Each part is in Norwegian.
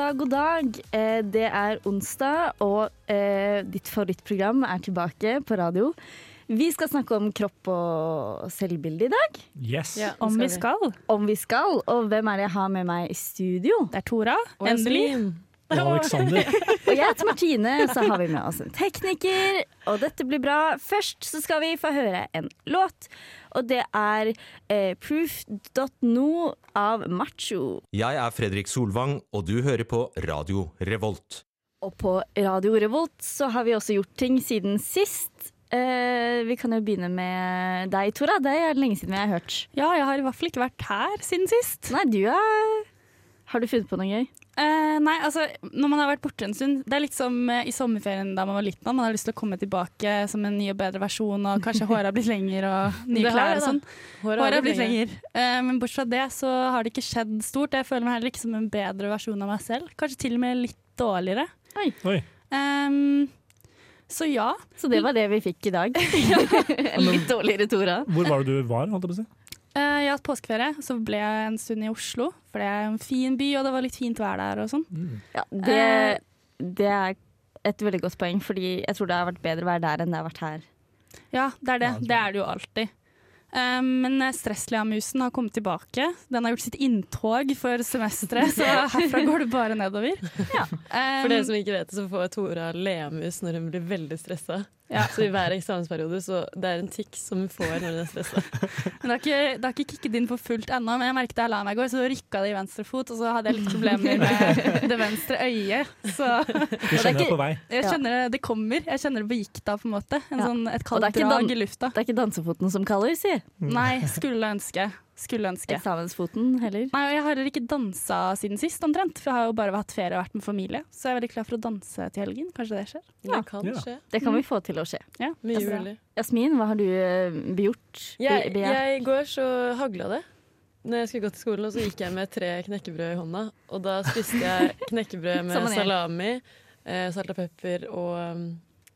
Dag, god dag. Eh, det er onsdag, og eh, ditt favorittprogram er tilbake på radio. Vi skal snakke om kropp og selvbilde i dag. Yes. Ja, Om vi skal. Om vi skal. Og hvem er det jeg har med meg i studio? Det er Tora. Og Endelig. Og Alexander. Og jeg heter Martine, så har vi med oss en tekniker. Og dette blir bra. Først så skal vi få høre en låt, og det er eh, Proof.no av Macho. Jeg er Fredrik Solvang, og du hører på Radio Revolt. Og på Radio Revolt så har vi også gjort ting siden sist. Uh, vi kan jo begynne med deg, Tora. Det er lenge siden vi har hørt. Ja, jeg har i hvert fall ikke vært her siden sist. Nei, du er Har du funnet på noe gøy? Eh, nei, altså, når man har vært borte en stund Det er litt som uh, i sommerferien da man var liten. Man har lyst til å komme tilbake som en ny og bedre versjon, og kanskje håret har blitt lenger og nye Det klær og sånn. Håret har blitt lenger. Uh, men bortsett fra det så har det ikke skjedd stort. Jeg føler meg heller ikke som en bedre versjon av meg selv. Kanskje til og med litt dårligere. Oi. Ehm, så ja. Så det var det vi fikk i dag. Litt dårligere Tora. Hvor var det du var? holdt jeg på å si? Eh, jeg har hatt påskeferie, så ble jeg en stund i Oslo. For det er en fin by, og det var litt fint vær der og sånn. Ja, det, det er et veldig godt poeng, fordi jeg tror det har vært bedre vær der enn det har vært her. Ja, det er det. Ja, det det er det jo alltid. Men men stressleamusen har kommet tilbake. Den har gjort sitt inntog for semesteret, så herfra går det bare nedover. Ja. Eh, For dere som ikke vet det, så får Tora leamus når hun blir veldig stressa. Ja. Så i hver eksamensperiode så det er en tikk som hun får når hun er stressa. men det har ikke, det har ikke kicket inn for fullt ennå, men jeg merket det jeg la meg i går, så rykka det i venstre fot, og så hadde jeg litt problemer med det venstre øyet. Så Du kjenner det, på vei. jeg kjenner det, det kommer. Jeg kjenner det på gikta, på en måte. En Ja. sånn, et Og det kaldt er ikke drag i lufta. Det er ikke dansefoten som kaller, si. Nei, skulle ønske. Skulle ønske. Eksamensfoten heller. Nei, og Jeg har heller ikke dansa siden sist, omtrent. For jeg har jo bare hatt ferie og vært med familie. Så jeg er veldig klar for å danse til helgen. Kanskje det skjer? Ja. Det kan Ja. skje. Det kan vi få til å skje. Ja, Mye mulig. Jasmin, hva har du eh, begjort? Jeg, jeg, I går så hagla det. Når jeg skulle gå til skolen, og så gikk jeg med tre knekkebrød i hånda. Og da spiste jeg knekkebrød med salami, eh, salt og pepper og um,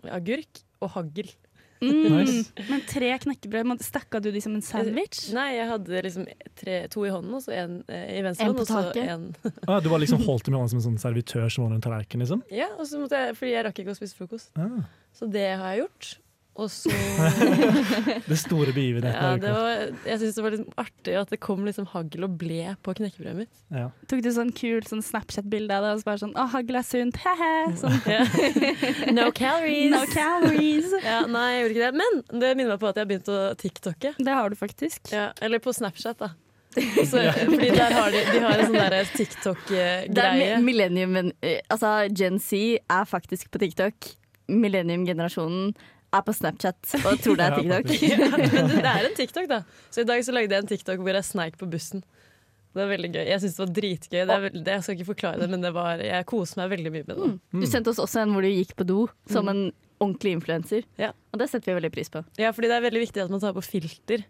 agurk og hagl. Mm, Nice. Men tre knekkebrød, stakka du de som en sandwich? Nei, jeg hadde liksom tre, to i hånden, og så en eh, i venstre En hånd, på og taket? en Ah, du var liksom holdt dem i hånden som en sånn servitør som var en tallerken, liksom? Ja, og så måtte jeg, fordi jeg rakk ikke å spise frokost. Ah, Så det har jeg gjort. Og så det store begivenheten ja, det var, Jeg syns det var liksom artig at det kom liksom hagl og ble på knekkebrødet mitt. Ja. Tok du sånn kult sånn Snapchat-bilde av det og så bare sånn 'Å, hagl er sunt', he-he. Sånn. No calories! No calories. Ja, nei, jeg gjorde ikke det. Men det minner meg på at jeg har begynt å tiktokke. Det har du faktisk. Ja, eller på Snapchat, da. Så, fordi der har de, de har en sånn TikTok-greie. millennium, eh, altså Gen Z er faktisk på TikTok. Millennium-generasjonen er på Snapchat og tror det er TikTok. Ja, men det, er en TikTok, da. Så i dag så lagde jeg en TikTok hvor jeg sneik på bussen. Det var veldig gøy. Jeg syns det var dritgøy. Det er, veld- det, jeg skal ikke forklare det, men det var, jeg koser meg veldig mye med det. Du sendte oss også en hvor du gikk på do som en ordentlig influenser. Ja. Og det setter vi veldig pris på. Ja, fordi det er veldig viktig at man tar på filter,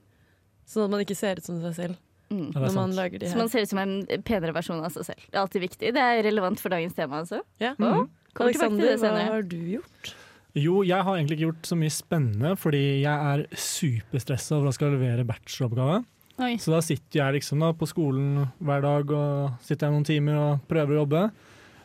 sånn at man ikke ser ut som seg selv Mm. Når man lager de Så man ser ut som en penere versjon av seg selv. Det er alltid viktig. Det er relevant for dagens tema, altså. Ja. Mm. Aleksander, hva har du gjort? Jo, jeg har egentlig ikke gjort så mye spennende, fordi jeg er superstressa over å skal levere bacheloroppgave. Oi. Så da sitter jeg liksom da på skolen hver dag og sitter jeg noen timer og prøver å jobbe.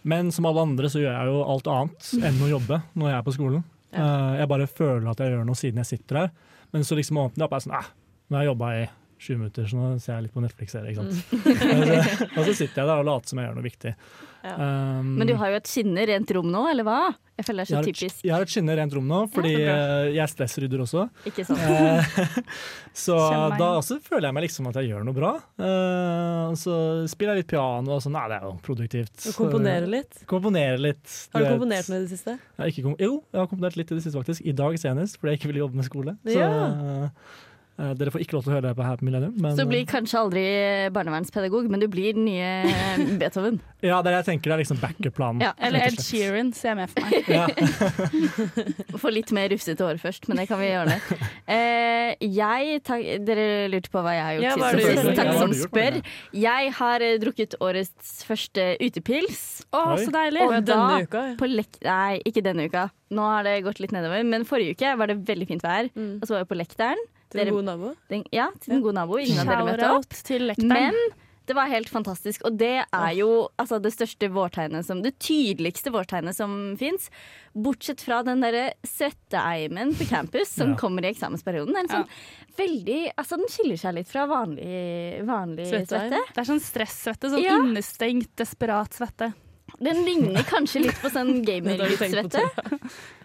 Men som alle andre så gjør jeg jo alt annet enn å jobbe når jeg er på skolen. Eh, jeg bare føler at jeg gjør noe siden jeg sitter her. Men så liksom åpner jeg opp og er sånn Æh, nå har jeg jobba i sju minutter, så nå ser jeg litt på Netflix-serie. ikke sant? og, og så sitter jeg der og later som jeg gjør noe viktig. Ja. Um, Men du har jo et skinne rent rom nå, eller hva? Jeg føler det er jeg så et, typisk. jeg har et skinne rent rom nå, fordi ja, eh, jeg stressrydder også. Ikke sant? Eh, så da også føler jeg meg liksom at jeg gjør noe bra. Uh, så spiller jeg litt piano og sånn. Nei, det er jo produktivt. Du komponerer litt? Komponere litt. Har du vet. komponert noe i det siste? Jeg ikke kom jo, jeg har komponert litt i det siste, faktisk. I dag senest, fordi jeg ikke ville jobbe med skole. Så, Ja. Dere får ikke lov til å høre det på her på Millennium. Men, Så du blir kanskje aldri barnevernspedagog, men du blir den nye Beethoven. ja, det er det jeg tenker det er liksom backup-planen. Ja, Eller Ed. Sheeran, ser jeg med for meg. Ja. Få litt mer rufsete hår først, men det kan vi gjøre. Eh, jeg, takk, dere lurte på hva jeg har gjort Ja, siden sist. Takk som spør. Jeg har eh, drukket årets første utepils. Å, så deilig! Og denne uka, ja. På lek Nei, ikke denne uka. Nå har det gått litt nedover. Men forrige uke var det veldig fint vær. Mm. Og så var jeg på Lekteren. Til en gode god nabo. Den, ja, til en god nabo. Ingen av dere møtte opp. Til lekteren. Men det var helt fantastisk. Og det er jo altså, det største vårtegnet som Det tydeligste vårtegnet som fins. Bortsett fra den derre svetteeimen på campus som Ja. kommer i eksamensperioden. Den, sånn, sånn veldig Altså, den skiller seg litt fra vanlig, vanlig svette. Det er sånn stressvette. Sånn Ja. innestengt, desperat svette. Den ligner kanskje litt på sånn har på, gamergutt-svette.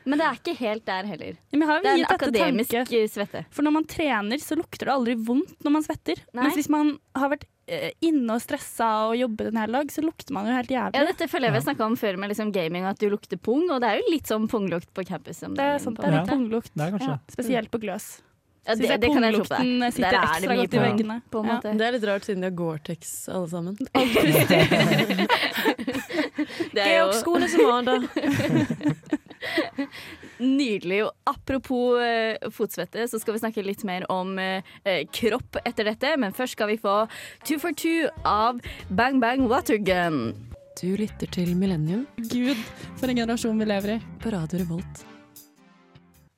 Men det er ikke helt der heller. Har Det er gitt en akademisk tanke. svette. For når man trener, så lukter det aldri vondt når man svetter. Nei. Mens hvis man har vært eh, inne og stressa og jobbet en hel dag, så lukter man jo helt Ja, jævlig. dette føler jeg vi snakka om før med liksom gaming, at du lukter pung. Og det er jo litt sånn punglukt på campus. det er sant. Det er måte. litt punglukt. Det er Ja, spesielt på gløs. Ja, det, det kan jeg tro på. punglukten Der er det mye veggene. På en Ja. Det er litt rart siden de har Gore-Tex alle sammen. Det er jo skole som har da. nydelig. Og apropos eh, fotsvette, så skal vi snakke litt mer om eh, eh, kropp etter dette. Men først skal vi få Two for two av Bang Bang Watergun. Du lytter til Millennium Gud, for en generasjon vi lever i. på Radio Revolt.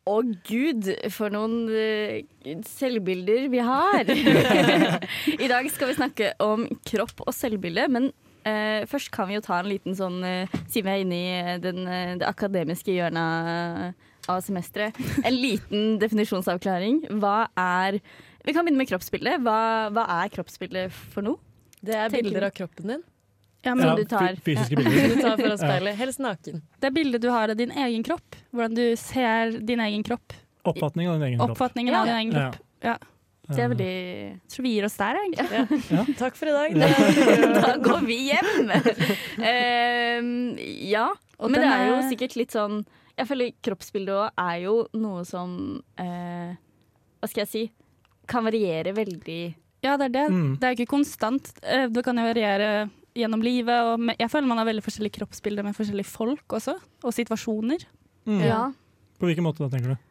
Å gud, for noen eh, selvbilder vi har. I dag skal vi snakke om kropp og selvbilde, men eh, først kan vi jo ta en liten sånn uh, Siden vi er inne i den, uh, det akademiske hjørnet av semesteret. En liten definisjonsavklaring. Hva er Vi kan begynne med kroppsbildet. Hva, hva er kroppsbildet for noe? Det er Tenker bilder av kroppen din Ja, men ja, du tar. fy- fysiske bilder. du tar foran speilet. Helst naken. Det er bildet du har av din egen kropp, hvordan du ser din egen kropp, Oppfatningen av din egen kropp. oppfatningen av din egen Ja. kropp. Ja. Det er veldig Jeg tror vi gir oss der, egentlig. Takk for i dag. Da går vi hjem! Uh, ja. Og Men det er jo er- sikkert litt sånn Jeg føler kroppsbildet òg er jo noe som uh, Hva skal jeg si? Kan variere veldig Ja, det er det. Mm. Det er jo ikke konstant. Eh, Det kan jo variere gjennom livet. Og med, jeg føler man har veldig forskjellige kroppsbilder med forskjellige folk også, og situasjoner. Mm. Ja. På hvilken måte da, tenker du?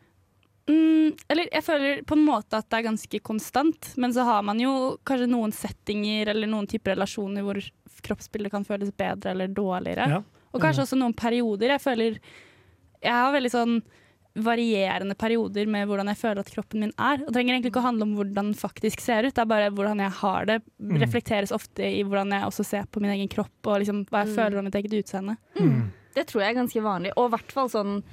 Mm, eller jeg føler på en måte at det er ganske konstant, men så har man jo kanskje noen settinger eller noen typer relasjoner hvor kroppsbildet kan føles bedre eller dårligere. Ja. Og kanskje også noen perioder. Jeg føler Jeg har veldig sånn varierende perioder med hvordan jeg føler at kroppen min er. Og det trenger egentlig ikke å handle om hvordan den faktisk ser ut, det er bare hvordan jeg har det. Mm. Reflekteres ofte i hvordan jeg også ser på min egen kropp og liksom hva jeg Mm. føler om mitt eget utseende. Mm. Det tror jeg er ganske vanlig. Og i hvert fall sånn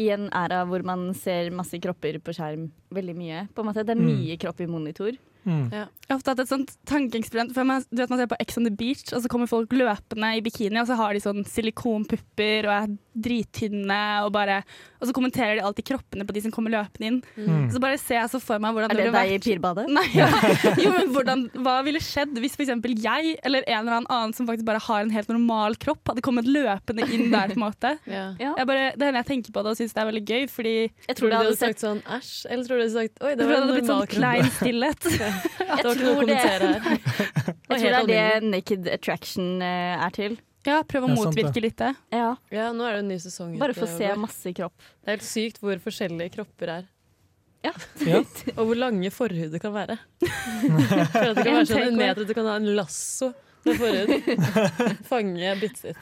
i en æra hvor man ser masse kropper på skjerm veldig mye. På en måte, Det er Mm. mye kropp i monitor. Mm. Jeg har ofte hatt et sånt tankeeksperiment. For man, du vet, man ser på Ex on the Beach, og så kommer folk løpende i bikini, og så har de sånn silikonpupper og er drittynne, og, bare, og så kommenterer de alltid kroppene på de som kommer løpende inn. Mm. Så bare ser jeg så for meg hvordan Er det deg i pirbadet? Nei, ja. jo, men hvordan, Hva ville skjedd hvis f.eks. jeg eller en eller annen som faktisk bare har en helt normal kropp, hadde kommet løpende inn der? på en måte Ja. Ja. jeg bare, Det hender jeg tenker på det og syns det er veldig gøy, fordi Jeg Tror du det hadde hadde sett sagt sånn æsj, eller tror du det hadde sagt oi, det det var en sånn kropp? klein stillhet. Det var ikke noe å tror det- kommentere her. Jeg tror det er det Naked Attraction eh, er til. Ja, Prøv å Det motvirke litt det. Ja, Ja, nå er det en ny sesong. Bare få se masse kropp. Det er helt sykt hvor forskjellige kropper er. Ja. Og hvor lange forhudet kan være. For at det kan være sånn en meter at du kan ha en lasso med forhud. Fange bitser.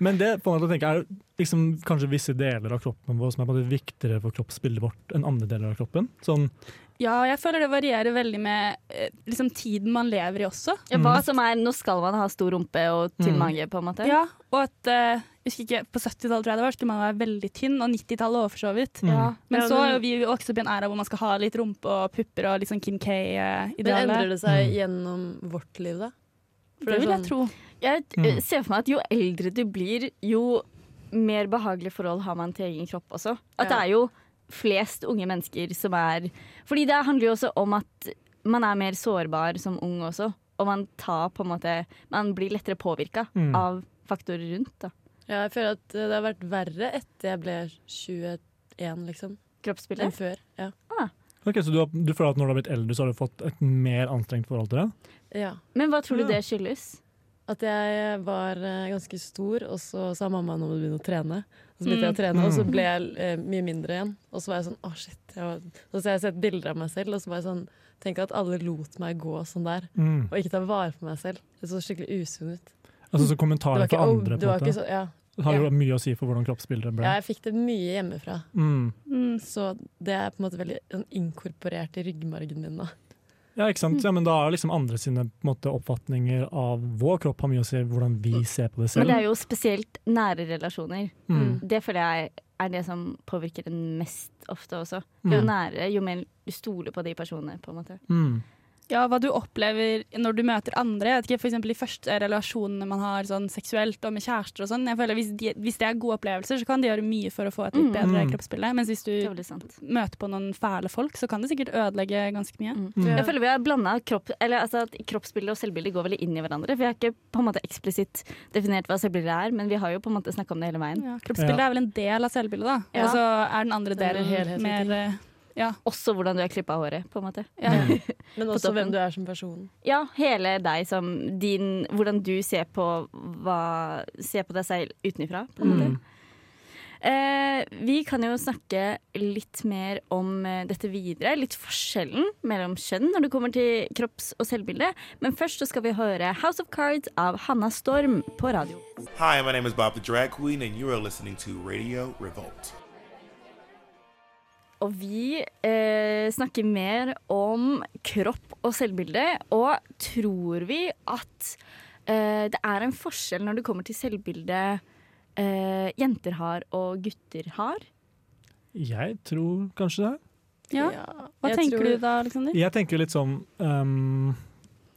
Men det på en måte tenker jeg, er liksom, kanskje visse deler av kroppen vår som er viktigere for kroppsbildet vårt enn andre deler av kroppen. Sånn, Ja, jeg føler det varierer veldig med eh, liksom, tiden man lever i også. Ja, hva som er, Nå skal man ha stor rumpe og tynn Mm. mage, på en måte. Ja, og at uh, ikke, På 70-tallet tror jeg det var, skulle man være veldig tynn, og 90-tallet òg, for så vidt. mm. Ja. Men Ja, så er vi vokst opp i en æra hvor man skal ha litt rumpe og pupper og litt sånn Kim Men endrer K-idealet. det seg Mm. gjennom vårt liv, da? For Det er vil jeg sånn- tro. Jeg Mm. eh, ser for meg at jo eldre du blir, jo mer behagelige forhold har man til egen kropp også. At det er jo flest unge mennesker som er Fordi det handler jo også om at man er mer sårbar som ung også. Og man tar på en måte Man blir lettere påvirka Mm. av faktorer rundt. da Ja, jeg føler at det har vært verre etter jeg ble 21, liksom, enn før. Ja. Ok, Så du, har, du føler at når du har blitt eldre, så har du fått et mer anstrengt forhold til det? Ja. Men hva tror du det skyldes? At jeg var eh, ganske stor, og så sa mamma nå må du begynne å trene. Så begynte jeg å trene, og så Mm. ble jeg eh, mye mindre igjen. Og så var jeg sånn å shit. Jeg var, så har jeg sett bilder av meg selv, og så var jeg sånn Tenk at alle lot meg gå sånn der, Mm. og ikke ta vare på meg selv. Det så skikkelig usunn ut. Altså så kommentarer fra oh, andre på en måte så, ja. har jo ja. mye å si for hvordan kroppsbildet ble. ja, jeg fikk det mye hjemmefra. Mm. Mm. Så det er på en måte veldig sånn, inkorporert i ryggmargen min nå. Ja, ikke sant? Ja, men da er liksom andre sine på måte, oppfatninger av vår kropp har mye å si hvordan vi ser på det selv. Men det er jo spesielt nære relasjoner. Mm. Det føler jeg er det som påvirker den mest ofte også. Jo Mm. nære, jo mer du stoler på de personene, på en måte. Mm. Ja, hva du opplever når du møter andre. Jeg vet ikke, for De første relasjonene man har sånn seksuelt og med kjærester og sånn. Jeg føler hvis, de, hvis det er gode opplevelser, så kan de gjøre mye for å få et litt bedre Mm. kroppsbilde. Mens hvis du møter på noen fæle folk, så kan det sikkert ødelegge ganske mye. Mm. Mm. Jeg føler vi har blanda kropp, altså kroppsbilde og selvbilde går veldig inn i hverandre. Vi har ikke på en måte eksplisitt definert hva selvbilde er, men vi har jo på en måte snakka om det hele veien. Ja, kroppsbildet Ja. er vel en del av selvbildet, da. Ja. Og så er den andre delen mer Ja. Også hvordan du har klippa håret, på en måte. ja. Men også hvem du er som person. Ja, hele deg som din Hvordan du ser på, hva, ser på deg selv utenfra, på en måte. Mm. Eh, vi kan jo snakke litt mer om eh, dette videre. Litt forskjellen mellom kjønn når det kommer til kropps- og selvbilde. Men først så skal vi høre House of Cards av Hanna Storm på radio. Hi, my name is Bob the Drag Queen, and you are listening to Radio Revolt. Og vi eh, snakker mer om kropp og selvbilde. Og tror vi at eh, det er en forskjell når det kommer til selvbilde eh, jenter har og gutter har? Jeg tror kanskje det. ja. Hva jeg tenker tror- du da, Aleksander? Jeg tenker litt sånn um,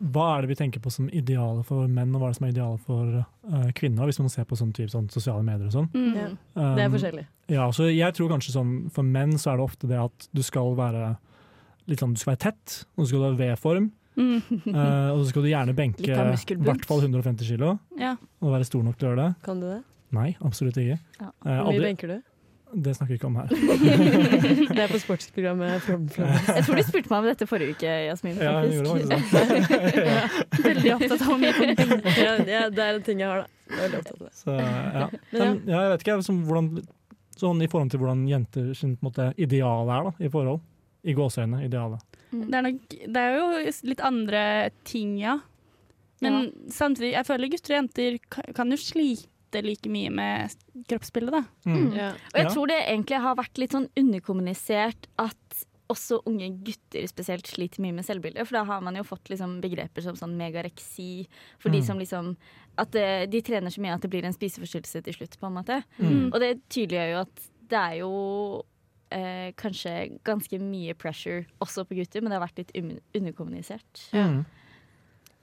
Hva er det vi tenker på som idealet for menn, og hva er det som er idealet for uh, kvinner? Hvis man ser på sånn, type, sånn sosiale medier og sånn. Mm. Ja. Um, Det er forskjellig. Ja, så jeg tror kanskje sånn For menn så er det ofte det at du skal være litt sånn, du skal være tett, og så skal du ha V-form. Mm. eh, og så skal du gjerne benke i hvert fall 150 kilo, Ja. og være stor nok til å gjøre det. Kan du det? Nei, absolutt ikke. Ja. Eh, Hvor mye aldri, benker du? Det snakker vi ikke om her. Det er på sportsprogrammet From From. Jeg tror du spurte meg om dette forrige uke, Jasmin. Ja, jeg gjorde det. ja. Veldig opptatt av hvor mye. Ja, det er en ting jeg har, da. Jeg veldig opptatt av det. Så, ja. Men ja. Jeg vet ikke, som, hvordan, sånn i forhold til hvordan jenter sin måte, ideal er da, i forhold. I gåseøyne, idealet. Det er, nok, det er jo litt andre ting, ja. Men samtidig, jeg føler gutter og jenter kan jo slite like mye med kroppsbildet, da. Mm. Ja. Og jeg tror det egentlig har vært litt sånn underkommunisert at også unge gutter spesielt sliter mye med selvbildet. For da har man jo fått liksom begreper som sånn megareksi. For de Mm. som liksom At de trener så mye at det blir en spiseforstyrrelse til slutt, på en måte. Mm. Og det tydeliggjør jo at det er jo eh, kanskje ganske mye pressure også på gutter, men det har vært litt un- underkommunisert. Mm.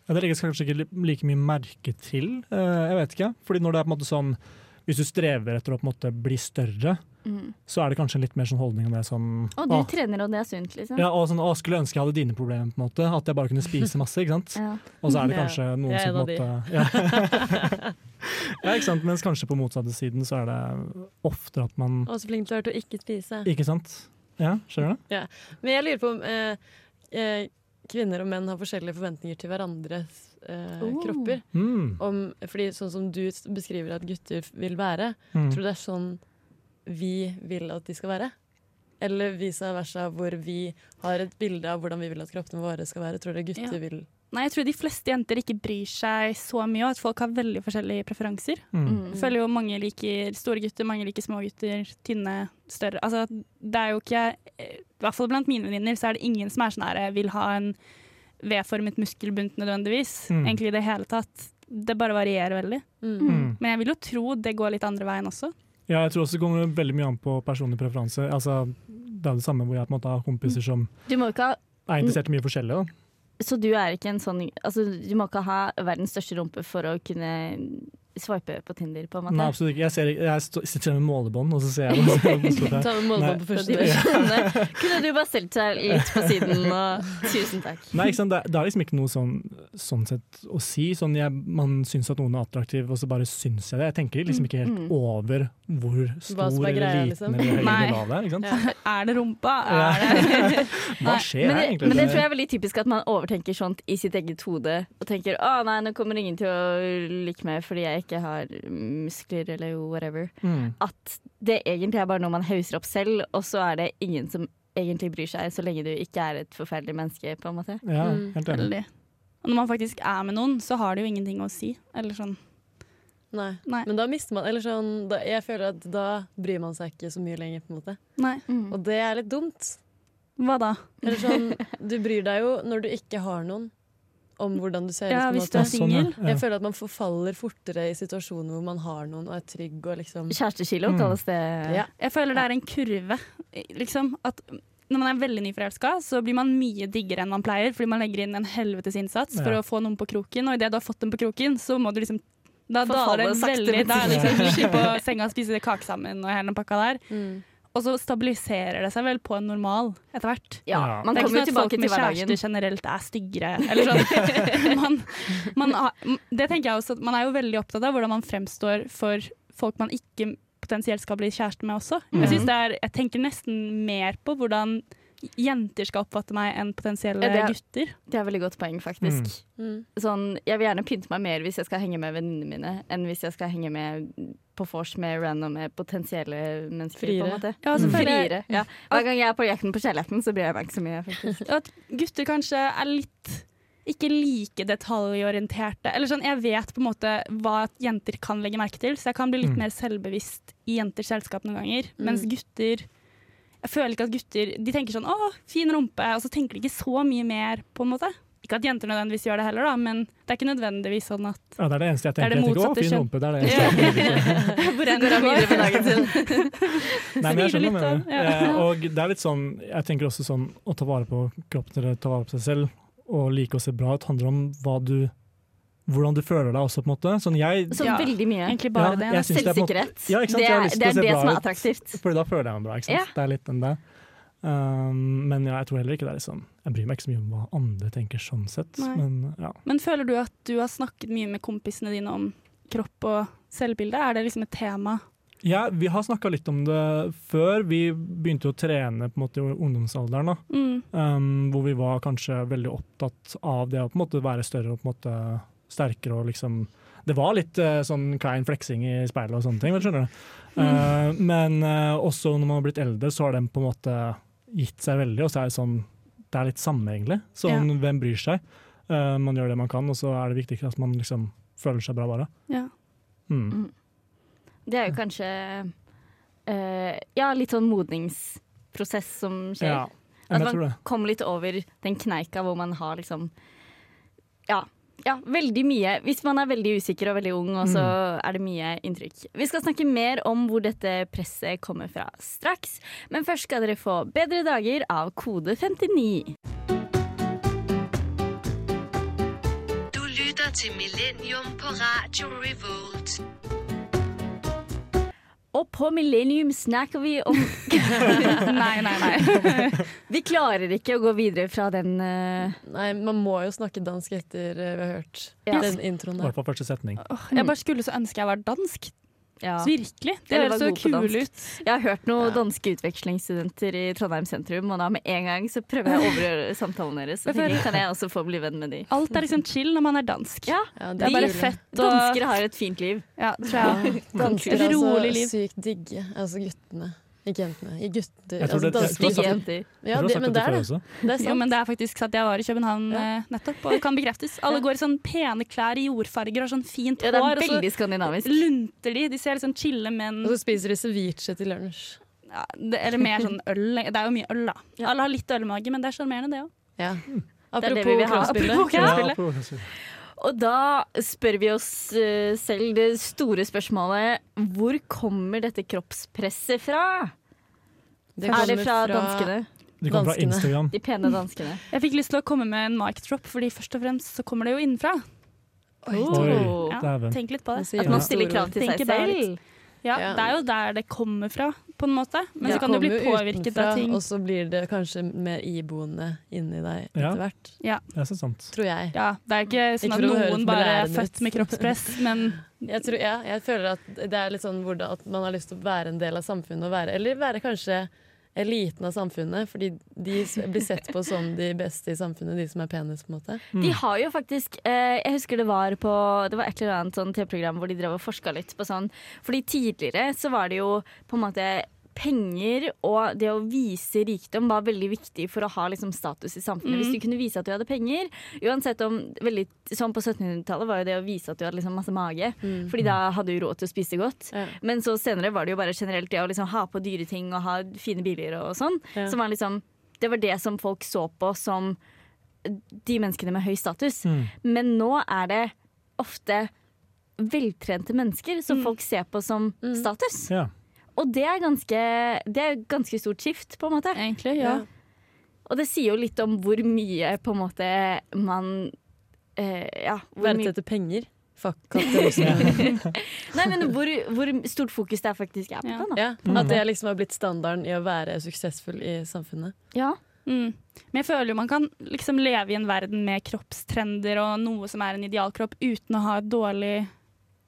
Ja, det legges kanskje ikke like mye merke til, eh, jeg vet ikke. Fordi når det er på en måte sånn Hvis du strever etter å på en måte bli større, Mm. så er det kanskje litt mer sånn holdning enn det som Og du å, trener, og det er sunt, liksom. ja, og sånn, å, skulle ønske jeg hadde dine problemer, på en måte. At jeg bare kunne spise masse. ikke sant? Ja. Og så er det Ja, kanskje noen som på en måte ja. ja, ikke sant? Mens kanskje på motsatte siden så er det oftere at man Og så flink du er til å ikke spise. Ikke sant? Ja, skjønner du? Ja. Men jeg lurer på om eh, eh, kvinner og menn har forskjellige forventninger til hverandres eh, Oh. kropper. Mm. Om, fordi sånn som du beskriver at gutter vil være, Mm. tror du det er sånn vi vil at de skal være? Eller vice versa, hvor vi har et bilde av hvordan vi vil at kroppene våre skal være. Tror du gutter Ja. vil Nei, jeg tror de fleste jenter ikke bryr seg så mye, og at folk har veldig forskjellige preferanser. Mm. Mm. Jeg føler jo mange liker store gutter, mange liker små gutter, tynne, større. Altså, det er jo ikke I hvert fall blant mine venninner så er det ingen som er sånn her vil ha en V-formet muskelbunt nødvendigvis. Mm. Egentlig i det hele tatt. Det bare varierer veldig. mm. Mm. Men jeg vil jo tro det går litt andre veien også. Ja, jeg tror også det kommer veldig mye an på personlig preferanse. Altså, det er det samme hvor jeg på en måte har kompiser som Du må ikke ha er interessert i mye forskjellig. Da. Så du er ikke en sånn altså, Du må ikke ha verdens største rumpe for å kunne swipe på Tinder, på en Nei, måte. absolutt ikke. Jeg, ser, jeg stå- sitter med målebånd, og så ser jeg det. Ta med målebånd på første ja. Kunne du bare stelt deg litt på siden og Tusen takk. Nei, ikke sant? Det, det er liksom ikke noe sånn, sånn sett å si. Sånn jeg, man syns at noen er attraktiv, og så bare syns jeg det. Jeg tenker liksom ikke helt Mm. over hvor stor er eller greia, liten liksom. eller høy eller lav det er. Ikke sant? Er det rumpa? Er det Hva skjer Men det, egentlig? men det tror jeg er veldig typisk at man overtenker sånt i sitt eget hode. Og tenker å nei, nå kommer ingen til å like meg fordi jeg ikke har muskler eller whatever. Mm. At det egentlig er bare noe man hauser opp selv, og så er det ingen som egentlig bryr seg, så lenge du ikke er et forferdelig menneske, på en måte. Ja, Mm. helt enig. Og når man faktisk er med noen, så har det jo ingenting å si. Eller sånn. Nei. Nei. Men da mister man Eller sånn, da, jeg føler at da bryr man seg ikke så mye lenger, på en måte. Nei. Mm. Og det er litt dumt. Hva da? Eller sånn, du bryr deg jo når du ikke har noen, om hvordan du ser ut. Ja, hvis du er Sånn, ja. singel. Ja. Jeg føler at man forfaller fortere i situasjoner hvor man har noen og er trygg og liksom Kjærestekilo Mm. kalles det. Ja. Jeg føler det er en kurve. Liksom, at når man er veldig nyforelska, så blir man mye diggere enn man pleier, fordi man legger inn en helvetes innsats for å få noen på kroken, og idet du har fått dem på kroken, så må du liksom da daler det veldig. Da er det liksom på senga og spise kake sammen og hele den pakka der. mm. Og så stabiliserer det seg vel på en normal etter hvert. Ja, man det er ikke sånn at folk med kjæreste kjærester generelt er styggere. Eller sånn. man, man det tenker jeg også, at man er jo veldig opptatt av hvordan man fremstår for folk man ikke potensielt skal bli kjæreste med også. Jeg, det er, jeg tenker nesten mer på hvordan jenter skal oppfatte meg enn potensielle Ja, det er- gutter. Det er veldig godt poeng, faktisk. Mm. Sånn, jeg vil gjerne pynte meg mer hvis jeg skal henge med venninnene mine, enn hvis jeg skal henge med på vors med randomme potensielle mennesker. på en måte. Ja, så føler Friere. Ja. Hver gang jeg er på jakten på kjærligheten, så blir jeg ikke så mye. faktisk. at gutter kanskje er litt ikke like detaljorienterte. Eller sånn, Jeg vet på en måte hva jenter kan legge merke til, så jeg kan bli litt Mm. mer selvbevisst i jenters selskap noen ganger. Mm. Mens gutter Jeg føler ikke at gutter De tenker sånn 'å, fin rumpe', og så tenker de ikke så mye mer, på en måte. Ikke at jenter nødvendigvis gjør det heller, da, men det er ikke nødvendigvis sånn at Ja, det er det eneste jeg er tenker. det Jeg tenker, å, fin rumpe. Det er det eneste jeg tenker. Hvor enn Går det han videre går. dagen til. Nei, men jeg skjønner hva du mener. Eh, Og det er litt sånn, jeg tenker også sånn å ta vare på kroppen eller ta vare på seg selv og like å se bra ut, handler om hva du, hvordan du føler deg også, på en måte. Sånn jeg, Så Ja. veldig mye. Egentlig bare Ja, det. Selvsikkerhet. det er måte-. Ja. Det er det, er det som er ut. attraktivt. Fordi da føler jeg meg bra, ikke sant. Ja. Det er litt den der. Um, men ja, jeg tror heller ikke det er liksom Jeg bryr meg ikke så mye om hva andre tenker sånn sett, men ja. Men føler du at du har snakket mye med kompisene dine om kropp og selvbilde? Er det liksom et tema? Ja, vi har snakka litt om det før. Vi begynte jo å trene på en måte i ungdomsalderen. Mm. Um, hvor vi var kanskje veldig opptatt av det å på en måte være større og på en måte sterkere og liksom Det var litt uh, sånn klein fleksing i speilet og sånne ting, vel, skjønner du. Uh, men uh, også når man har blitt eldre, så har den på en måte gitt seg veldig, og så er det sånn Det er litt samme, egentlig. Sånn, hvem bryr seg? Uh, man gjør det man kan, og så er det viktig at man liksom føler seg bra, bare. Ja. Mm. Det er jo kanskje uh, Ja, litt sånn modningsprosess som skjer. Ja, At man kommer litt over den kneika hvor man har liksom Ja. Ja, veldig mye. Hvis man er veldig usikker og veldig ung, og så Mm. er det mye inntrykk. Vi skal snakke mer om hvor dette presset kommer fra straks, men først skal dere få Bedre dager av Kode 59. Du lytter til Millennium på Radio Revolt. Og på Millennium snakker vi om Nei, nei, nei. Vi klarer ikke å gå videre fra den uh... Nei, man må jo snakke dansk etter uh, vi har hørt Ja. den introen der. hvert på første setning. Oh, jeg bare skulle så ønske jeg var dansk. Ja. Så virkelig. Det høres så kul ut. Jeg har hørt noen Ja. danske utvekslingsstudenter i Trondheim sentrum, og da med en gang så prøver jeg å overgjøre samtalen deres. Så tenker, kan jeg også få bli venn med de? Alt er liksom chill når man er dansk. Ja, Ja, Det er bare fett og Danskere har et fint liv. Ja, tror jeg. Dansker er altså liv. sykt digge. Altså guttene. Ikke jentene. I gutter. Jeg tror Altså, jeg er jenter. Ja, det, men det er det. Det er Jo, men det er faktisk sant. Jeg var i København Ja. eh, nettopp, og det kan bekreftes. Alle går i sånn pene klær i jordfarger og sånn fint Ja, det hår, er og så veldig skandinavisk. lunter de. De ser sånn chille menn Og så spiser de ceviche til lunsj. ja, det, Eller mer sånn øl. Det er jo mye øl, da. Ja. Alle har litt ølmage, men det er sjarmerende, det òg. Ja. Det Apropos vi Og da spør vi oss eh, selv det store spørsmålet hvor kommer dette kroppspresset fra? Det er det fra, fra danskene? De kommer fra Instagram. De pene danskene. Jeg fikk lyst til å komme med en mic drop, fordi først og fremst så kommer det jo innenfra. Oh. Ja, tenk litt på det. At man stiller krav til seg selv. Ja, Ja. Det er jo der det kommer fra, på en måte. Men ja. så kan du bli påvirket utenfra, av ting. Og så blir det kanskje mer iboende inni deg Ja. etter hvert. Ja. Det er så sant. Tror jeg. ja, det er ikke sånn Ikke at noen bare er født med kroppspress, men Jeg, tror, ja, jeg føler at det er litt sånn hvordan, at man har lyst til å være en del av samfunnet, og være, eller være kanskje eliten av samfunnet, fordi de blir sett på som de beste i samfunnet, de som er penest, på en måte. Mm. De har jo faktisk eh, Jeg husker det var på Det var et eller annet sånn TV-program hvor de drev og forska litt på sånn Fordi tidligere så var det jo på en måte penger og det å vise rikdom var veldig viktig for å ha liksom, status i samfunnet. Mm. Hvis du kunne vise at du hadde penger, uansett om veldig, Sånn på 1700-tallet var jo det å vise at du hadde liksom, masse mage. Mm. Fordi da hadde du råd til å spise godt. Ja. Men så senere var det jo bare generelt det å liksom ha på dyre ting og ha fine biler og sånn. Ja. Som var liksom, det var det som folk så på som de menneskene med høy status. Mm. Men nå er det ofte veltrente mennesker som Mm. folk ser på som Mm. status. Ja. Og det er ganske Det er ganske stort skift, på en måte. egentlig, ja. Og det sier jo litt om hvor mye på en måte man eh, Ja. Mye, Verdsetter penger. Fuck kapitalisme. nei, men hvor, hvor stort fokus det faktisk er på Ja. det. Da. ja, Mm. at det liksom har blitt standarden i å være suksessfull i samfunnet. Ja. Mm. Men jeg føler jo man kan liksom leve i en verden med kroppstrender og noe som er en idealkropp, uten å ha et dårlig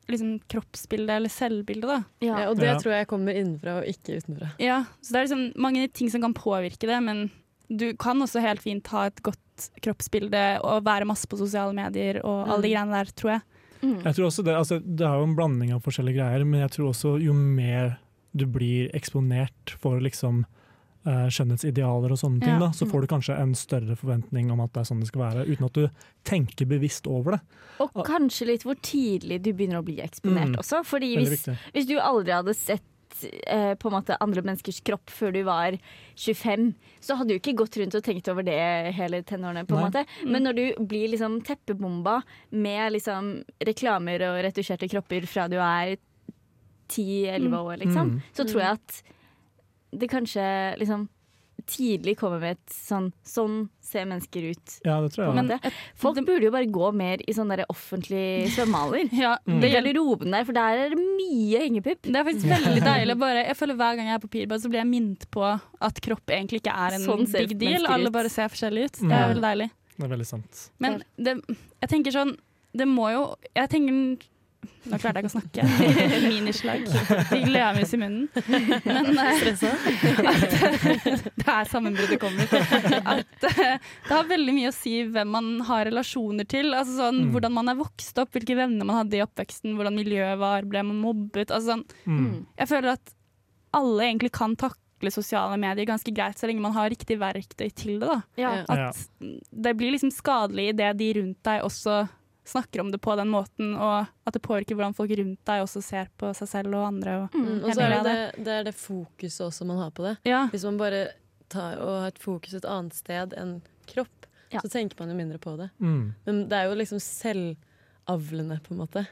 liksom, kroppsbilde eller selvbilde. Da. Ja. Ja, og det Ja. tror jeg kommer innenfra og ikke utenfra. Ja, så det er liksom mange ting som kan påvirke det, men du kan også helt fint ha et godt kroppsbilde og være masse på sosiale medier og alle de Mm. greiene der, tror jeg. Mm. Jeg tror også det, altså, det er jo en blanding av forskjellige greier, men jeg tror også jo mer du blir eksponert for liksom skjønnhetsidealer og sånne ting, Ja. da, så får du kanskje en større forventning om at det er sånn det skal være, uten at du tenker bevisst over det. Og kanskje litt hvor tidlig du begynner å bli eksponert Mm. også. Fordi hvis, hvis du aldri hadde sett eh, på en måte andre menneskers kropp før du var 25, så hadde du ikke gått rundt og tenkt over det hele tenårene. på en Nei. måte. Men når du blir liksom teppebomba med liksom reklamer og retusjerte kropper fra du er 10-11 Mm. år, liksom, Mm. så tror jeg at det kanskje liksom tidlig kommer med et sånn Sånn ser mennesker ut. Ja, det tror jeg. Men Men, det, folk burde jo bare gå mer i sånne offentlige svømmehaller. Ja, Mm. det, gjelder roben der, for der er det mye hengepupp. det er faktisk veldig deilig. Bare, jeg føler Hver gang jeg er på Pirbad, så blir jeg minnet på at kropp egentlig ikke er en Sånn big deal. Alle bare ser forskjellige ut. Det er veldig deilig. det er veldig sant. Men det, jeg tenker sånn Det må jo Jeg tenker Nå klarte jeg ikke å snakke. Minislag. Fikk leamus i munnen. Men eh, at det er sammenbruddet kommer. At eh, det har veldig mye å si hvem man har relasjoner til. Altså sånn, Mm. Hvordan man er vokst opp, hvilke venner man hadde i oppveksten, hvordan miljøet var, ble man mobbet. Altså sånn, Mm. jeg føler at alle egentlig kan takle sosiale medier ganske greit, så lenge man har riktig verktøy til det. da. Ja. Ja. At det blir liksom skadelig idet de rundt deg også snakker om det på den måten, og at det påvirker hvordan folk rundt deg også ser på seg selv og andre. Og, Mm. Og så er det, det, det er det fokuset også man har på det. ja. Hvis man bare tar og har et fokus et annet sted enn kropp, Ja. så tenker man jo mindre på det. Mm. Men det er jo liksom selvavlende, på en måte.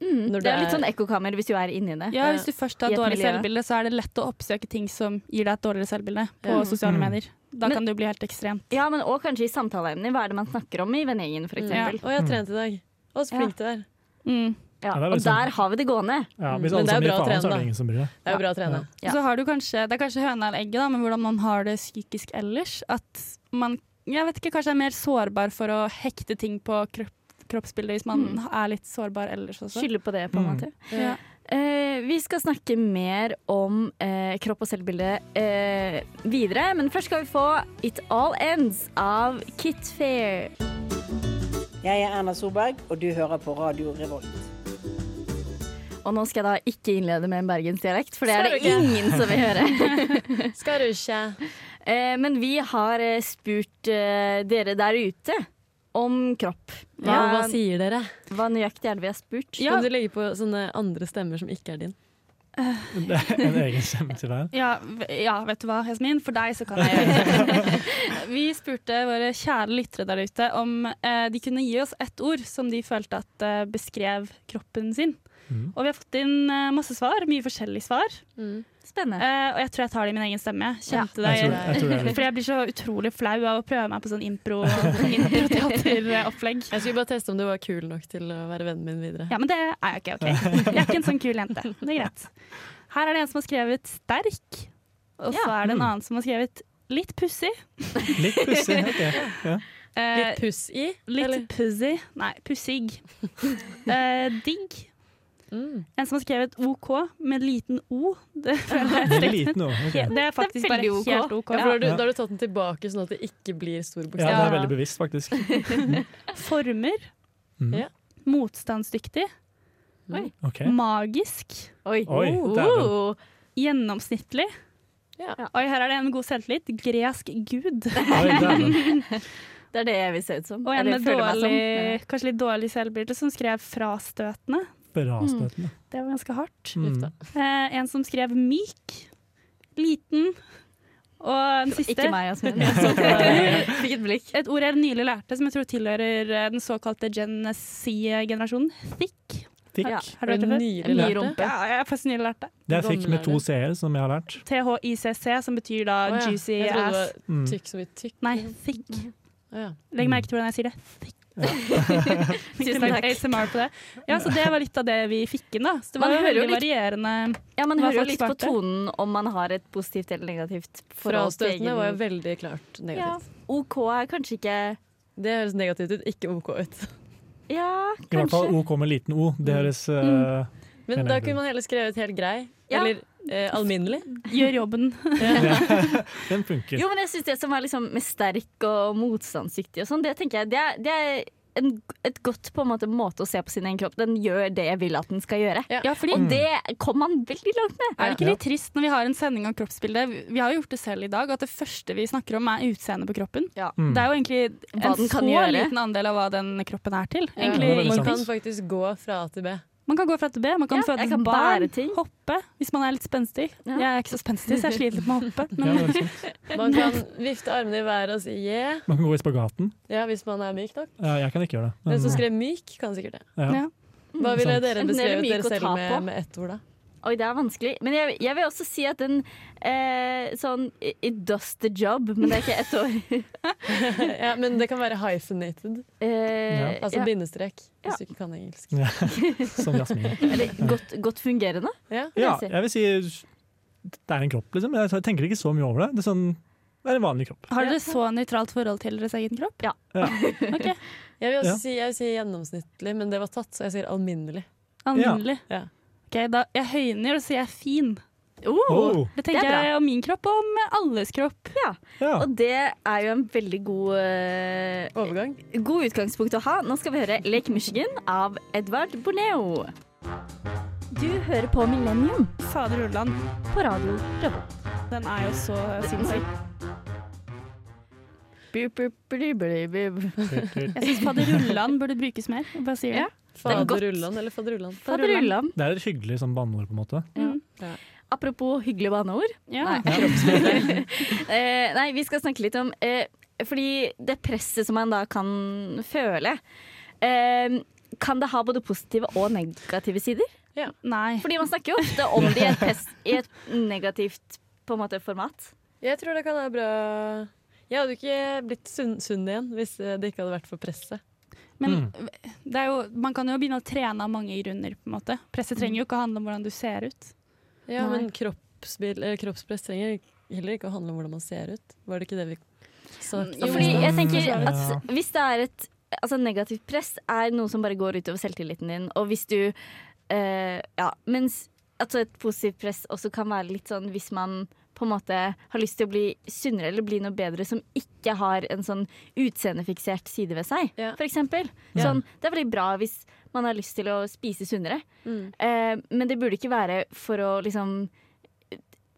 Mm. Når Det er litt sånn ekkokammer hvis du er inni det. ja, Hvis du først har et dårlig miljø. selvbilde, så er det lett å oppsøke ting som gir deg et dårligere selvbilde på sosiale Mm. medier. Da Men- kan det jo bli helt ekstremt. Ja, men òg kanskje i samtaleemner. Hva er det man snakker om i vennegjengen, f.eks.? Mm. Ja. Å, jeg har trent i dag. Å, så flink du er. Mm. Ja, det er og liksom- der har vi det gående. Ja, Mm, hvis men alle det er som å faen, så trene, er det da. ingen som bryr seg. Det er jo bra å trene. Ja. Så har du kanskje, Det er kanskje høna eller egget, da, men hvordan man har det psykisk ellers. At man jeg vet ikke, kanskje er mer sårbar for å hekte ting på kropp, kroppsbildet hvis man Mm. er litt sårbar ellers også. Skylder på det, på en Mm. måte. Ja. Eh, vi skal snakke mer om eh, kropp og selvbilde eh, videre, men først skal vi få It All Ends av Kit Fair. Jeg er Erna Solberg, og du hører på Radio Revolt. Og nå skal jeg da ikke innlede med en bergensdialekt, for det er det ingen som vil høre. Skal du ikke? Eh, men vi har eh, spurt eh, dere der ute om kropp. Ja, hva sier dere? hva nøyaktig er det vi har spurt? Ja. Kan du legge på sånne andre stemmer som ikke er din? Det er en egen stemme til deg. Ja, ja, vet du hva, Jasmin? For deg så kan jeg gjøre det. Vi spurte våre kjære lyttere der ute om eh, de kunne gi oss ett ord som de følte at eh, beskrev kroppen sin. Mm. Og vi har fått inn eh, masse svar, mye forskjellige svar. Mm. Spennende. Eh, og jeg tror jeg tar det i min egen stemme. Kjente Jeg tror- det, jeg tror det Fordi jeg blir så utrolig flau av å prøve meg på sånn impro, improteateropplegg. Jeg skulle bare teste om du var kul nok til å være vennen min videre. Ja, men det er jeg ikke. ok Jeg er ikke en sånn kul jente. Det er greit. Her er det en som har skrevet 'sterk', og så Ja. er det en Mm. annen som har skrevet 'litt pussig'. Litt pussig. ok. Ja. Eh, Litt puss i? litt pussy. pussig. Nei, pussig. Eh, digg. Mm. En som har skrevet OK med liten O. Det, er liten o okay. Det er faktisk Det er bare OK. helt OK. Ja, da har, du, da har du tatt den tilbake sånn at det ikke blir stor Ja, det er veldig bevisst, faktisk. Former. Mm. Ja. Motstandsdyktig. Ok. Magisk. Oi. Oi, Oh. Gjennomsnittlig. Ja. Oi, her er det en med god selvtillit. Gresk gud. Oi. Det er det jeg vil se ut som. Og en med dårlig, kanskje litt dårlig selvbilde som skrev 'frastøtende'. Frastøtende. Det var ganske hardt. Mm. Eh, en som skrev 'myk'. Liten. Og den siste Ikke meg, Jasmin. Jeg Fikk et blikk. Et ord jeg nylig lærte, som jeg tror tilhører eh, den såkalte Gen Z-generasjonen. Thick. Thick. Ja. Har du hørt det før? Nylig En ny lært det? rumpe. Ja, jeg har faktisk nylig lært det. Det er fikk med to c-er, som jeg har lært. THICC, som betyr da Å ja, juicy Jeg trodde det ass. var Mm. tykk som i tykk. Nei, thick. Legg merke til hvordan jeg sier det. Thick. Tusen takk. ASMR på det. Ja, så det var litt av det vi fikk inn, da. Så det var man hører jo veldig litt- varierende. Ja, Man hører jo litt på tonen om man har et positivt eller negativt forhold til Frastøtende var jo veldig klart ja. negativt. OK er kanskje ikke Det høres negativt ut, ikke OK ut. Ja, I hvert fall kanskje. OK med liten O. Det høres eh, Men da kunne man heller skrevet helt grei. Ja. Eller eh, alminnelig. Gjør jobben. Den funker. Jo, men jeg synes det som er liksom med sterk og motstandsdyktig og sånn, det tenker jeg det er, det er en, et godt på en måte, måte å se på sin egen kropp. Den gjør det jeg vil at den skal gjøre. Ja. Ja, fordi Og det kom man veldig langt med. Er det ikke litt trist når vi har en sending om kroppsbildet? Vi har jo gjort det selv i dag, at det første vi snakker om er utseendet på kroppen. Mm. Det er jo egentlig en så gjøre. liten andel av hva den kroppen er til. Ja, man kan faktisk gå fra A til B. Man kan gå fra A til B, man kan Ja, føde kan barn, ting. hoppe hvis man er litt spenstig. Ja. Jeg er ikke så spenstig, så jeg sliter litt med å hoppe. Men det er. Man kan vifte armene i været og si yeah, Man kan gå i spagaten. ja, hvis man er myk nok. Ja, jeg kan ikke gjøre det. Den som Men, skrev myk, kan sikkert det. ja. ja. Hva ville dere Men er beskrevet dere selv med, med ett ord, da? Oi, det er vanskelig. Men jeg, jeg vil også si at den eh, sånn It does the job, men det er ikke ett år. ja, men det kan være hyphenated. Eh, Altså ja. bindestrek, hvis Ja. du ikke kan engelsk. Ja. Som Jasmin. Eller godt, godt fungerende. Ja. Ja, si. jeg vil si det er en kropp, liksom. Jeg tenker ikke så mye over det. Det er, sånn, det er en vanlig kropp. Har dere så nøytralt forhold til deres egen kropp? Ja. Ja. Ok, Jeg vil også Ja. si, jeg vil si gjennomsnittlig, men det var tatt, så jeg sier alminnelig. Alminnelig. Ja. Ok, da, jeg høyner og sier jeg er fin. Oh, Oh, Det tenker Det er bra. jeg om min kropp og om alles kropp. ja. Og det er jo en veldig god, uh, Overgang. god utgangspunkt å ha. Nå skal vi høre Lake Michigan av Edvard Borneo. Du hører på Millennium Fader Ulland, på radio Revolt. den er jo så sinnssyk. Jeg syns faderullan burde brukes mer. Bare sier det. Ja. Er. Faderullan eller faderullan? Faderullan. Det er et hyggelig sånn banneord, på en måte. Mm. Apropos hyggelige banneord. Ja. Nei, eh, nei, vi skal snakke litt om eh, Fordi det presset som man da kan føle eh, Kan det ha både positive og negative sider? Nei. Fordi man snakker jo ofte om det i et, press, i et negativt på en måte, format. Jeg tror det kan være bra Jeg hadde ikke blitt sunn, sunn igjen hvis eh, det ikke hadde vært for presset. Men det er jo, man kan jo begynne å trene av mange grunner. på en måte. Presset trenger jo ikke å handle om hvordan du ser ut. Ja, Nei. men kroppsbil, eller kroppspress trenger heller ikke å handle om hvordan man ser ut. Var det ikke det vi sa? Jo, fordi jeg tenker at hvis det er et altså negativt press, er noe som bare går utover selvtilliten din, og hvis du eh, Ja, mens altså et positivt press også kan være litt sånn hvis man på en måte har lyst til å bli sunnere eller bli noe bedre som ikke har en sånn utseendefiksert side ved seg, Ja. eksempel. Sånn, det er veldig bra hvis man har lyst til å spise sunnere, Mm. eh, men det burde ikke være for å liksom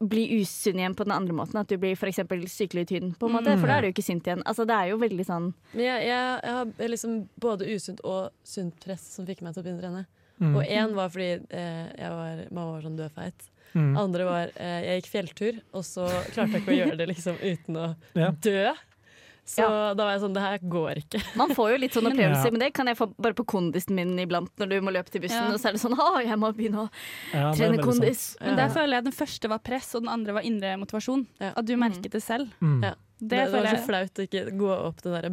bli usunn igjen på den andre måten. At du blir f.eks. sykelig tynn, på en måte, Mm. for da er du ikke sunt igjen. Altså, det er jo veldig sånn Men jeg, jeg, jeg har liksom både usunt og sunt press som fikk meg til å begynne å trene. Mm. Og én var fordi eh, jeg var, mamma var sånn dødfeit. Mm. Andre var eh, jeg gikk fjelltur, og så klarte jeg ikke å gjøre det liksom uten å Ja. dø. Så da var jeg sånn Det her går ikke. Man får jo litt sånne Men- opplevelser Ja. med det. Kan jeg få bare på kondisen min iblant når du må løpe til bussen, Ja. og så er det sånn Å, jeg må begynne å Ja, trene kondis. sant. Men der føler jeg den første var press, og den andre var indre motivasjon. At du merket det selv. Mm. Ja. Det, Det, det var så flaut å ikke gå opp den derre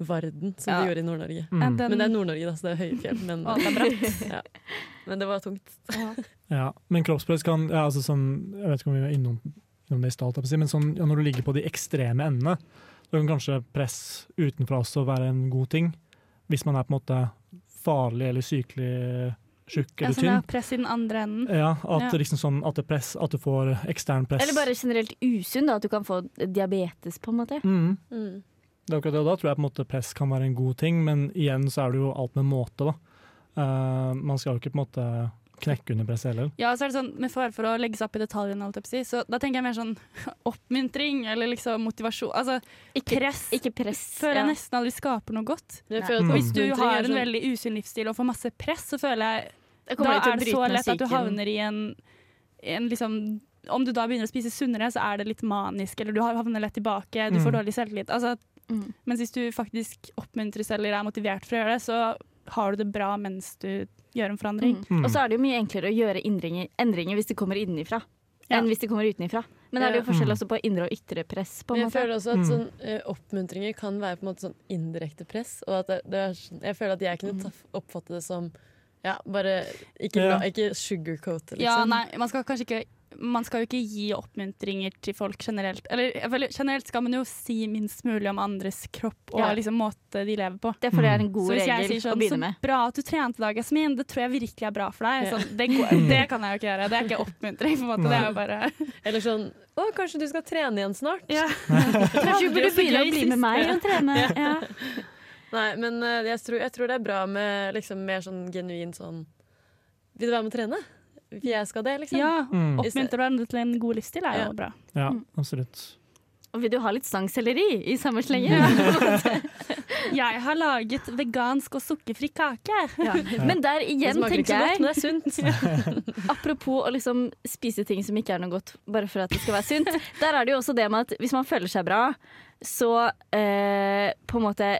barnevarden som Ja. de gjorde i Nord-Norge. Mm. Den- Men det er Nord-Norge, da, så det er høye fjell. Men, Å, det er bratt. ja. men det var tungt. Ja, men kroppspress kan ja, altså sånn, Jeg vet ikke om vi var innom, innom det i stad, men sånn, ja, når du ligger på de ekstreme endene, så kan kanskje press utenfra også være en god ting. Hvis man er på en måte farlig eller sykelig tjukk eller tynn. ja, sånn press i den andre enden. Ja, at, Ja. liksom sånn, at, det press, at du får ekstern press. Eller bare generelt usunn, da. At du kan få diabetes, på en måte. Mm. Mm. Det er akkurat det, og Da tror jeg på en måte press kan være en god ting, men igjen så er det jo alt med måte. da. Uh, man skal jo ikke på en måte knekke under press heller. Ja, så er det sånn, Med fare for å legge seg opp i detaljene, holdt jeg si, så da tenker jeg mer sånn oppmuntring eller liksom motivasjon. Altså press. Ikke press. Føler jeg ja. nesten aldri skaper noe godt. Mm. Hvis du har en sånn- veldig usunn livsstil og får masse press, så føler jeg Da er det så lett at du havner i en, en liksom om du da begynner å spise sunnere, så er det litt manisk, eller du havner lett tilbake, du får Mm. dårlig selvtillit. Altså, Mm. mens hvis du faktisk oppmuntres eller er motivert for å gjøre det, så har du det bra mens du gjør en forandring. Mm. Mm. Og så er det jo mye enklere å gjøre endringer, endringer hvis det kommer innenfra, Ja. enn hvis det kommer utenfra. Men er det jo forskjell Mm. også på indre og ytre press, på Men en jeg måte. føler også at Mm. sånn, eh, oppmuntringer kan være på en måte sånn indirekte press. Og at det, det er, sånn- jeg føler at jeg kunne ta, oppfatte det som ja, bare ikke, Ja. ikke sugarcoat, liksom. Ja, nei, man skal kanskje ikke man skal jo ikke gi oppmuntringer til folk generelt. Eller generelt skal man jo si minst mulig om andres kropp og Ja. liksom måte de lever på. Det er fordi det er en god Så hvis jeg regel sånn, å begynne så med. bra at du trente i dag, Yasmin. det tror jeg virkelig er bra for deg. Sånn, det, det kan jeg jo ikke gjøre. Det er ikke oppmuntring, på en måte. Det er jo bare Eller sånn Å, kanskje du skal trene igjen snart? ja. Kanskje du burde begynne å bli med meg og trene. Ja. Nei, men eh, jeg, tror, jeg tror det er bra med liksom mer sånn genuin sånn Vil du være med å trene? Jeg skal det, liksom. ja. Mm. Oppmuntre hverandre til en god livsstil er Ja. jo bra. Ja, Mm. absolutt. Og vil du ha litt stangselleri i samme slenge? Jeg har laget vegansk og sukkerfri kake. Ja. Men der Det igjen tenker godt, men jeg, det er sunt. apropos å liksom spise ting som ikke er noe godt bare for at det skal være sunt, der er det jo også det med at hvis man føler seg bra, så eh, på en måte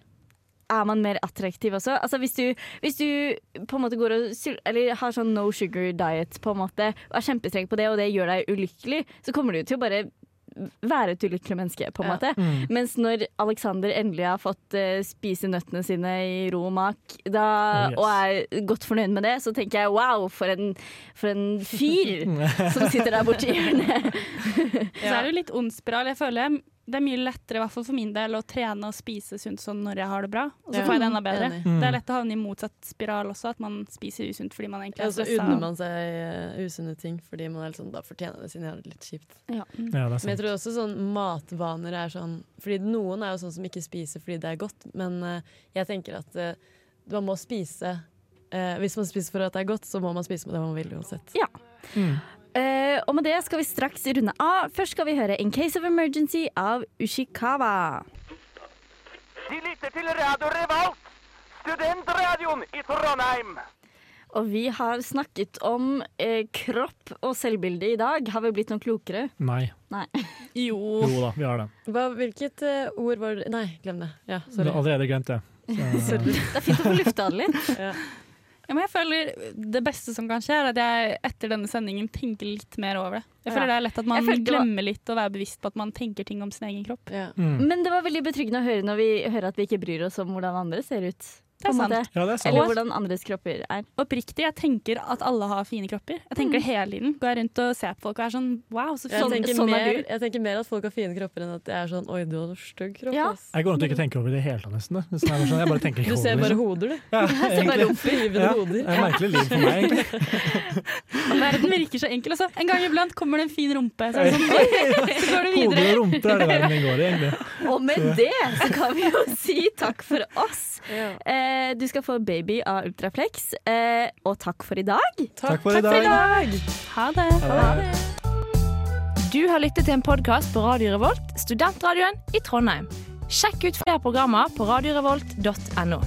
er man mer attraktiv også. Altså hvis du, hvis du på en måte går og eller har sånn no sugar diet på en måte, og er kjempestreng på det, og det gjør deg ulykkelig, så kommer du til å bare være et ulykkelig menneske, på en Ja. måte. Mm. Mens når Alexander endelig har fått uh, spise nøttene sine i ro og mak, da, Oh, yes. og er godt fornøyd med det, så tenker jeg wow, for en, for en fyr som sitter der borte i hjørnet. Så er det jo litt ond. Jeg føler det er mye lettere, i hvert fall for min del, å trene og spise sunt sånn når jeg har det bra. Og så Ja. får jeg det enda bedre. Mm. Det er lett å havne i motsatt spiral også, at man spiser usunt fordi man egentlig Ja, er så unner man seg eh, usunne ting fordi man er litt sånn, da fortjener det siden jeg har det litt kjipt. Ja, det er Men jeg tror også sånn matvaner er sånn Fordi noen er jo sånn som ikke spiser fordi det er godt, men uh, jeg tenker at uh, man må spise uh, Hvis man spiser for at det er godt, så må man spise med det man vil uansett. Ja. Mm. Eh, og med det skal vi straks runde av. Først skal vi høre 'In Case of Emergency' av Ushikawa. De lytter til Radio Revolt, studentradioen i Trondheim. Og vi har snakket om eh, kropp og selvbilde i dag. Har vi blitt noe klokere? Nei. Jo. Jo da, vi har det. Hva, hvilket uh, ord var det Nei, glem det. Ja, Du har allerede glemt det. Så, Sorry. Det er fint å få lufta det litt. Ja. Ja, men jeg føler Det beste som kan skje, er at jeg etter denne sendingen tenker litt mer over det. Jeg føler Ja. det er lett at man glemmer var- litt å være bevisst på at man tenker ting om sin egen kropp. Ja. mm. Men det var veldig betryggende å høre når vi hører at vi ikke bryr oss om hvordan andre ser ut. Det er sant. Ja, det er sant. Eller hvordan andres kropper er. Oppriktig, jeg tenker at alle har fine kropper. Jeg tenker det hele tiden. Går jeg rundt og ser på folk og er sånn wow, så Jeg, fin. tenker sånn er mer, du. jeg tenker mer at folk har fine kropper enn at jeg er sånn Oi, du har stygg kropp. Ja. Jeg går rundt og ikke tenker over det i det hele tatt, nesten. det. Sånn, jeg bare tenker ikke Du ser bare hoder, du. Ja, egentlig. Flyvende Ja, hoder. det er et merkelig liv for meg, egentlig. Verden virker så enkel. Altså. En gang iblant kommer det en fin rumpe, så sånn, så går du Hoder videre. og rumper er det verden min går i, egentlig. Og med det så kan vi jo si takk for oss. Ja. Eh, du skal få Baby av Ultraflex. Eh, og takk for i dag. Takk for i dag. Ha det. Ha det. Du har lyttet til en podkast på Radio Revolt, studentradioen i Trondheim. Sjekk ut flere programmer på radiorevolt.no.